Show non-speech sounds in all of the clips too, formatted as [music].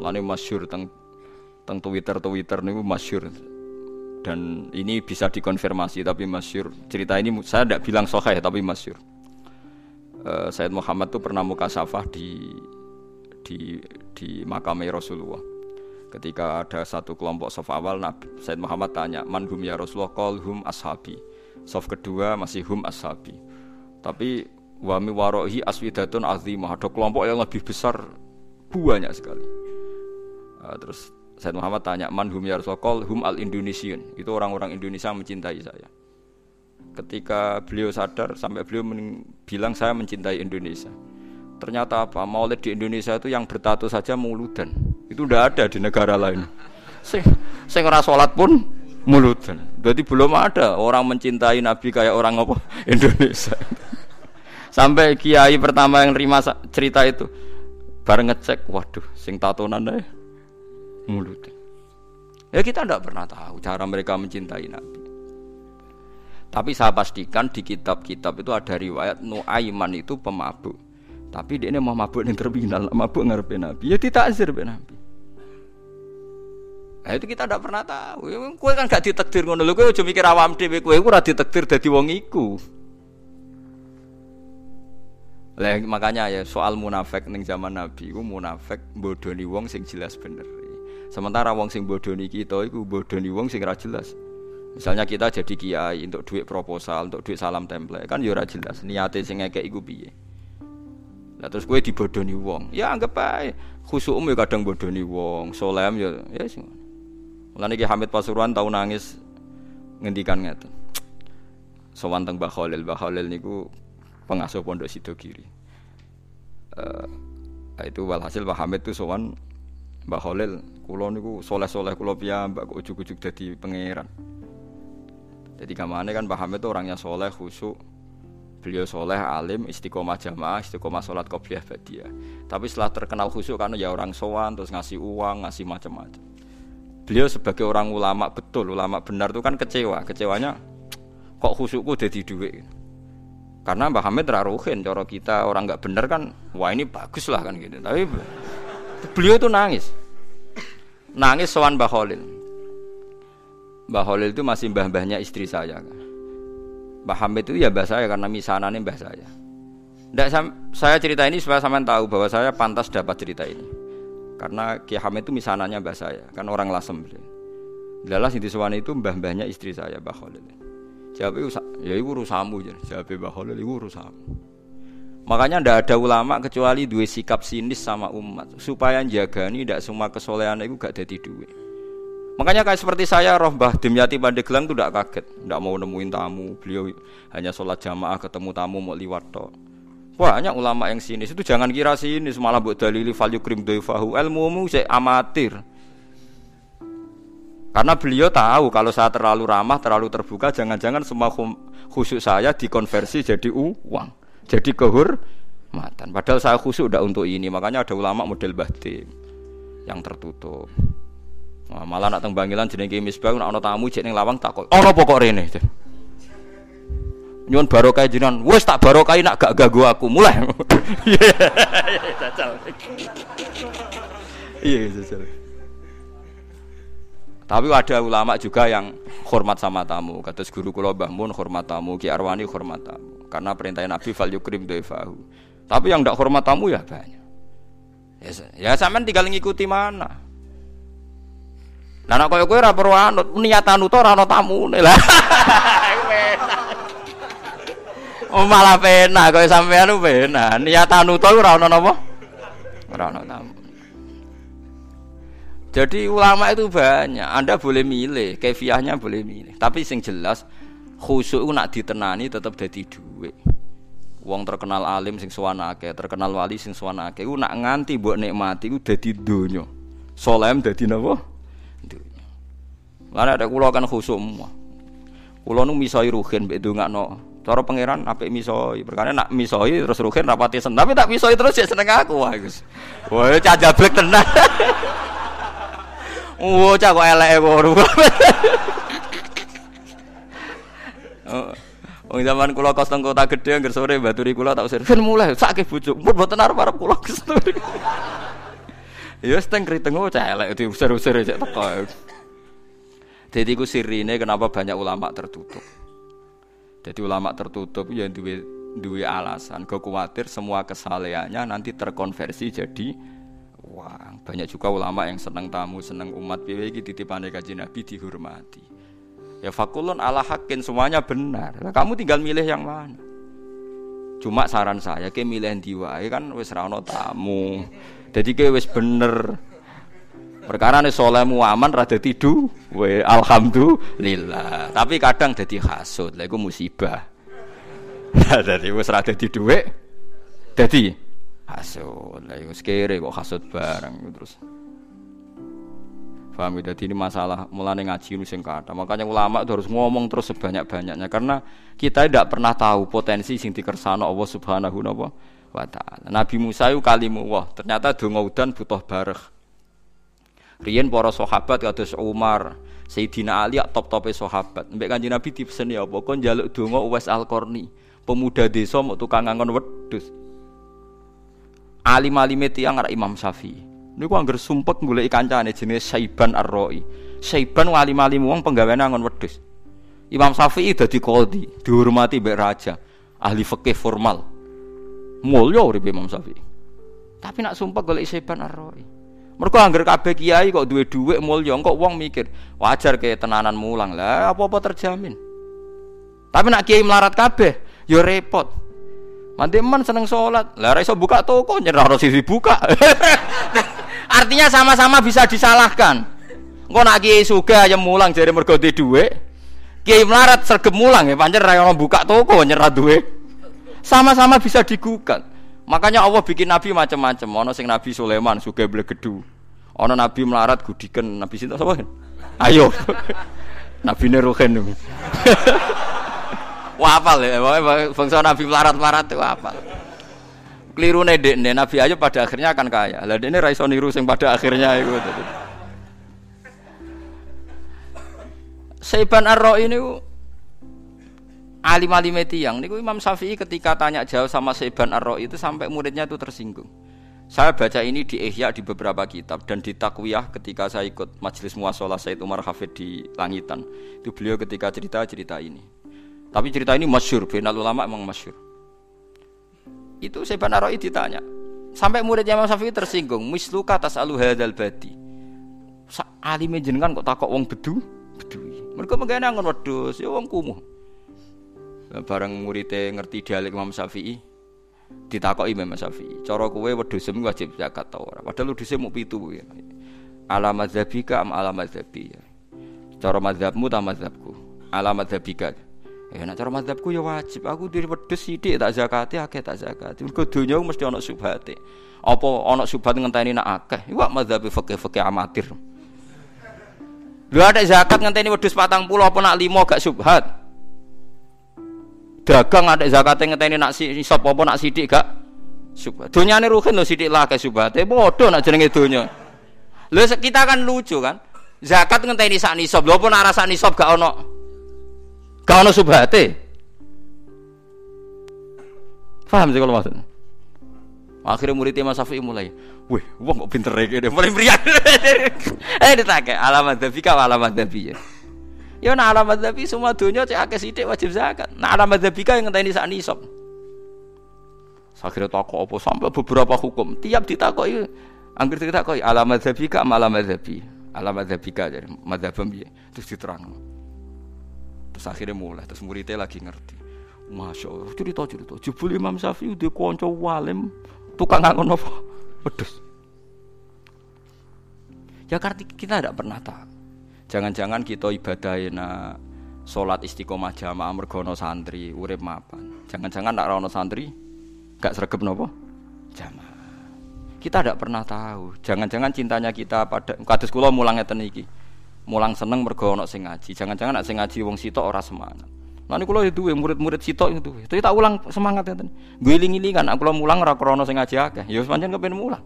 Mulane masyhur teng teng Twitter Twitter niku masyhur. Dan ini bisa dikonfirmasi tapi masyhur. Cerita ini saya tidak bilang sahih tapi masyhur. Uh, Said Muhammad tuh pernah muka safah di di di makam Rasulullah. Ketika ada satu kelompok sof awal, Nabi Said Muhammad tanya, "Man ya Rasulullah?" Qal hum ashabi. Sof kedua masih hum ashabi. Tapi wami warohi aswidatun azimah. Ada kelompok yang lebih besar banyak sekali. Uh, terus Said Muhammad tanya, "Man hum ya Rasulullah?" hum al Indonesian. Itu orang-orang Indonesia mencintai saya. Ketika beliau sadar sampai beliau bilang saya mencintai Indonesia. Ternyata apa? Maulid di Indonesia itu yang bertato saja muludan. Itu tidak ada di negara lain. Sing sing ora salat pun muludan. Berarti belum ada orang mencintai Nabi kayak orang apa? [laughs] Indonesia. Sampai kiai pertama yang terima cerita itu bareng ngecek, waduh, sing tatonan deh mulut. Ya kita tidak pernah tahu cara mereka mencintai Nabi. Tapi saya pastikan di kitab-kitab itu ada riwayat Nuaiman itu pemabuk. Tapi dia ini mau mabuk yang terminal, mabuk ngarepe Nabi. Ya ditakzir be Nabi. Nah, itu kita tidak pernah tahu. Kue kan gak ditakdir ngono lho, kowe aja mikir awam dhewe, kowe ora ditakdir dadi wong iku. Lah makanya ya soal munafik ning zaman Nabi ku munafik bodoni wong sing jelas bener. Sementara wong sing bodoni kita iku bodoni wong sing ra jelas. Misalnya kita jadi kiai untuk duit proposal, untuk duit salam template, kan ya ora jelas niate sing ngekek iku piye. Lah terus kowe dibodoni wong, ya anggap ae khusukmu ya kadang bodoni wong, solem ya ya sing. Mulane Ki Hamid Pasuruan tau nangis ngendikan ngeten. Sowan teng Mbah Khalil, Mbah Khalil niku pengasuh pondok Sidogiri. Uh, itu walhasil Mbah Hamid tuh sowan Mbah Khalil, kula niku soleh-soleh kula piyambak kok ujug-ujug dadi pangeran. Jadi kamane kan Hamid itu orangnya soleh, khusyuk. Beliau soleh, alim, istiqomah jamaah, istiqomah sholat qobliyah badiah. Tapi setelah terkenal khusyuk karena ya orang sowan, terus ngasih uang, ngasih macam-macam. Beliau sebagai orang ulama betul, ulama benar itu kan kecewa. Kecewanya kok khusyukku jadi duit. Karena Mbah Hamid raruhin, cara kita orang nggak benar kan, wah ini bagus lah kan gitu. Tapi beliau itu nangis. Nangis sowan Mbah Khalil. Mbah Khalil itu masih mbah-mbahnya istri saya. Mbah Hamid itu ya mbah saya karena misanane mbah saya. Nggak, saya cerita ini supaya sampean tahu bahwa saya pantas dapat cerita ini. Karena Ki Hamid itu misanannya mbah saya, kan orang Lasem. Dalam sing disewani itu mbah-mbahnya istri saya, Mbah Khalil. Jawab ya iku urusamu, jawab Mbah Khalil iku urusamu. Makanya ndak ada ulama kecuali dua sikap sinis sama umat supaya jagani tidak semua kesolehan itu gak jadi duit. Makanya kayak seperti saya roh Mbah Dimyati Pandeglang itu tidak kaget, tidak mau nemuin tamu. Beliau hanya sholat jamaah ketemu tamu mau liwat tok. Banyak ulama yang sinis itu jangan kira sinis malah buat dalili value krim doifahu ilmu saya amatir. Karena beliau tahu kalau saya terlalu ramah, terlalu terbuka, jangan-jangan semua khusyuk saya dikonversi jadi uang jadi kehormatan. Padahal saya khusyuk udah untuk ini, makanya ada ulama model batin yang tertutup. Nah, malah nak teng Bangilan jenenge Misbah nak ana tamu jek ning lawang takok, "Ana pokok rene?" Nyuwun barokah jenengan, wis tak barokah nak gak ganggu aku. Mulai. [laughs] Iya, jajal. Iya. Tapi ada ulama juga yang hormat sama tamu. Kata guru kula Mbah Mun hormat tamu, Ki Arwani hormat tamu. Karena perintah Nabi fal yukrim doifahu. Tapi yang tidak hormat tamu ya banyak. Ya, ya sampean tinggal ngikuti mana. Nah, nek koyo kowe ora perlu anut, niat anut ora ana tamune lah. [laughs] Oh malah pena kowe sampean pena. Niat anut ora ana napa? Ora ana tamu. Jadi ulama itu banyak. Anda boleh milih, kefiahnya boleh milih. Tapi sing jelas khusyuk nak ditenani tetap dadi dhuwit. Wong terkenal alim sing suwana akeh, terkenal wali sing suwana akeh iku nak nganti mbok nikmati iku dadi donya. Solem dadi napa? Donya. Lah ada kula kan khusyuk semua. Kula nu misoi ruhin mbek ndongakno. Cara pangeran apik misoi, perkara nak misoi terus ruhin rapati seneng, tapi tak misoi terus ya seneng aku wah Gus. Wah, cah jablek tenan. [laughs] Wah, cah kok eleke. Wong zaman kula kos teng kota gedhe angger sore baturi kula tak usir. Ben mulai sakit bojo. Mun mboten arep-arep kula kestur. [laughs] Ya seteng kriteng oh celek diusir-usir cek teko. Jadi ku sirine kenapa banyak ulama tertutup. Jadi ulama tertutup ya duwe duwe alasan, gue khawatir semua kesalehannya nanti terkonversi jadi uang. Banyak juga ulama yang seneng tamu, seneng umat piye iki titipane kanjeng Nabi dihormati. Ya fakulun ala hakin semuanya benar. Nah, kamu tinggal milih yang mana? Cuma saran saya ke milih di wae kan wis ra tamu. Jadi ke wis bener. Perkara nih solehmu aman rada tidu, we alhamdulillah. Tapi kadang jadi hasut, lah musibah. jadi wes rada tidu we, jadi hasut. Lah iku kere kok hasut bareng terus. Paham ya? Jadi ini masalah mulai ngaji ini sing kata. Makanya ulama itu harus ngomong terus sebanyak-banyaknya karena kita tidak pernah tahu potensi sing dikersano Allah Subhanahu wa taala. Nabi Musa itu kalimu wah, ternyata donga udan butuh bareng. Riyen para sahabat kados Umar, Sayyidina Ali top-tope sahabat. Mbek Kanjeng Nabi dipesen ya apa kon njaluk donga Uwais Al-Qarni, pemuda desa mau tukang ngangon wedhus. Alim-alime arek Imam Syafi'i. Niku angger sumpek golek kancane jenenge Saiban Ar-Ra'i. Saiban alim-alim wong penggaweane ngangon wedhus. Imam Syafi'i dadi qadhi, dihormati mbek raja, ahli fikih formal. Mulya urip Imam Syafi'i. Tapi nak sumpah golek Saiban Ar-Ra'i. Mereka angger kabeh kiai kok duwe dhuwit mulya, kok wong mikir, wajar kayak tenanan mulang lah, apa-apa terjamin. Tapi nak kiai melarat kabeh, ya repot. Mandi man seneng sholat, lah iso buka toko nyerah harus buka. [laughs] Artinya sama-sama bisa disalahkan. Engko nak kiai suga ayam mulang jadi mergo duwe. Kiai melarat sergep mulang ya pancen ra buka toko nyerah duwe. Sama-sama bisa digugat. Makanya Allah bikin nabi macam-macam. Ono sing Nabi Sulaiman suka blegedu. Ono nabi melarat gudikan nabi sinta sapa? Ayo. [laughs] nabi Neruhen. [laughs] Wah apal ya, bangsa nabi melarat-melarat itu apal. Keliru nih dek nabi aja pada akhirnya akan kaya. Lah ini raiso niru sing pada akhirnya itu. Saiban Ar-Ra ini alim-alim tiang niku Imam Syafi'i ketika tanya jawab sama Saiban ar itu sampai muridnya itu tersinggung. Saya baca ini di Ihya di beberapa kitab dan di Takwiyah ketika saya ikut majelis muasalah Said Umar Hafid di Langitan. Itu beliau ketika cerita-cerita ini. Tapi cerita ini masyur, final ulama emang masyur. Itu Saiban ar ditanya. Sampai muridnya Imam Syafi'i tersinggung, misluka atas alu hadal badi. Alime jenengan kok takok wong bedu? Bedui. Mereka menggana ngon wedhus, ya wong kumuh bareng muridé ngerti dialek Imam Syafi'i ditakoki Imam Syafi'i cara kowe wedhus wajib zakat ta ora padahal wedhus mau pitu ya ala madzhabika am ala madzhabi ya cara madzhabmu ta madzhabku ala madzhabika ya nek cara madzhabku ya wajib. Aku diri wedhus sithik tak zakate akeh tak zakati. Mergo donya mesti ana subhate apa ana subhat ngenteni nak akeh? Iku madzhabi fikih-fikih amatir. Lu ada zakat ngenteni wedhus 40 apa nak 5 gak subhat? Dagang ada zakatnya ngeteni nak sop apa nak sidik gak subhat. Dunyane ruhin lo sidik lah ke subhate bodoh nak jenenge dunya lho kita kan lucu kan? Zakat ngenteni sak nisab. Lho apa nak rasa nisab gak ono gak ono subhate paham sih kalau maksudnya akhirnya muridnya Mas Safi mulai wih wong kok pinter ya mulai meriah [laughs] eh ditake alamat dafika alamat dafi ya Ya nak alamat tapi semua dunia cek akeh sithik wajib zakat. Nak alamat tapi yang ngenteni sak nisab. Akhirnya takok apa sampai beberapa hukum. Tiap ditakoki angger ditakoki alamat dzabika ama alamat dzabi. Alamat dzabika jadi madzhab piye? Terus diterang. Terus akhirnya mulai terus muridnya lagi ngerti. Masya Allah, cerita cerita. Jebul Imam Syafi'i udah konco walim tukang ngangon apa? Pedes. Ya karena kita tidak pernah tahu. Jangan-jangan kita ibadah na sholat istiqomah jamaah mergono santri urip mapan. Jangan-jangan nak rono santri gak sergap nopo jamaah. Kita tidak pernah tahu. Jangan-jangan cintanya kita pada kados kula mulang ngeten iki. Mulang seneng mergo ana sing ngaji. Jangan-jangan nak sing ngaji wong sitok ora semangat. Nanti kalau itu murid-murid sitok itu, itu tak ulang semangat ya Gue iling-ilingan, aku mulang ora krono sing ngaji akeh. Ya pancen kepen mulang.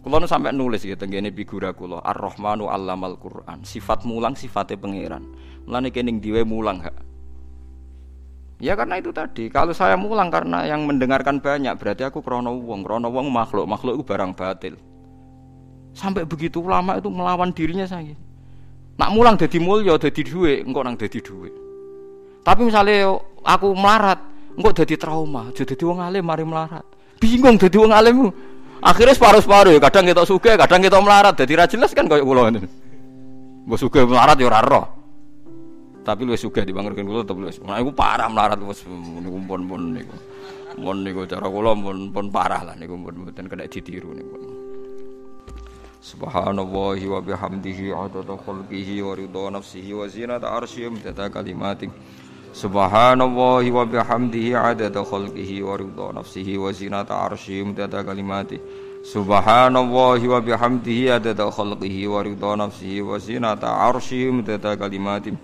Kulo nu sampai nulis gitu gini figura kulo Ar-Rahmanu Allamal Quran. Sifat mulang sifatnya pangeran. Mulane kening diwe mulang hak. Ya karena itu tadi. Kalau saya mulang karena yang mendengarkan banyak berarti aku krono wong, krono wong makhluk, makhluk itu barang batil. Sampai begitu ulama itu melawan dirinya saya. Nak mulang jadi mulia, jadi duit, engkau nang jadi duit. Tapi misalnya aku melarat, engkau jadi trauma, jadi wong alim mari melarat. Bingung jadi wong alim. Akhirnya separuh-separuh ya, kadang kita suka, kadang kita melarat. Jadi ra kan kayak kula ini. Mbok suka melarat ya ora roh. Tapi lu suka dibangkrutkan kula tapi lu. Nah, iku parah melarat wis niku pun-pun niku. Mun niku cara kula pun pun parah lah niku pun mboten kena ditiru niku. Subhanallahi wa bihamdihi adada khalqihi wa ridha nafsihi wa zinata arsyihi wa kalimatihi Subhanallahi wa bihamdihi adada khalqihi wa ridha nafsihi wa zinata arsyihi wa kalimatihi Subhanallahi wa bihamdihi adada khalqihi wa ridha nafsihi wa zinata arsyihi wa kalimatihi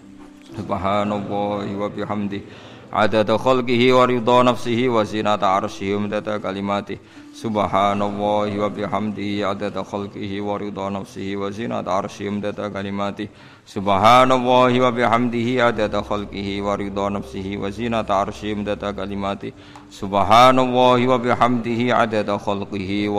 Subhanallahi wa bihamdihi adada khalqihi wa ridha nafsihi wa zinata arsyihi wa kalimatihi Subhanallahi wa bihamdihi adada khalqihi wa ridha nafsihi wa zinata arsyihi mudada kalimati. Subhanallahi wa bihamdihi adada khalqihi wa ridha nafsihi wa zinata arsyihi mudada kalimati. Subhanallahi wa bihamdihi adada khalqihi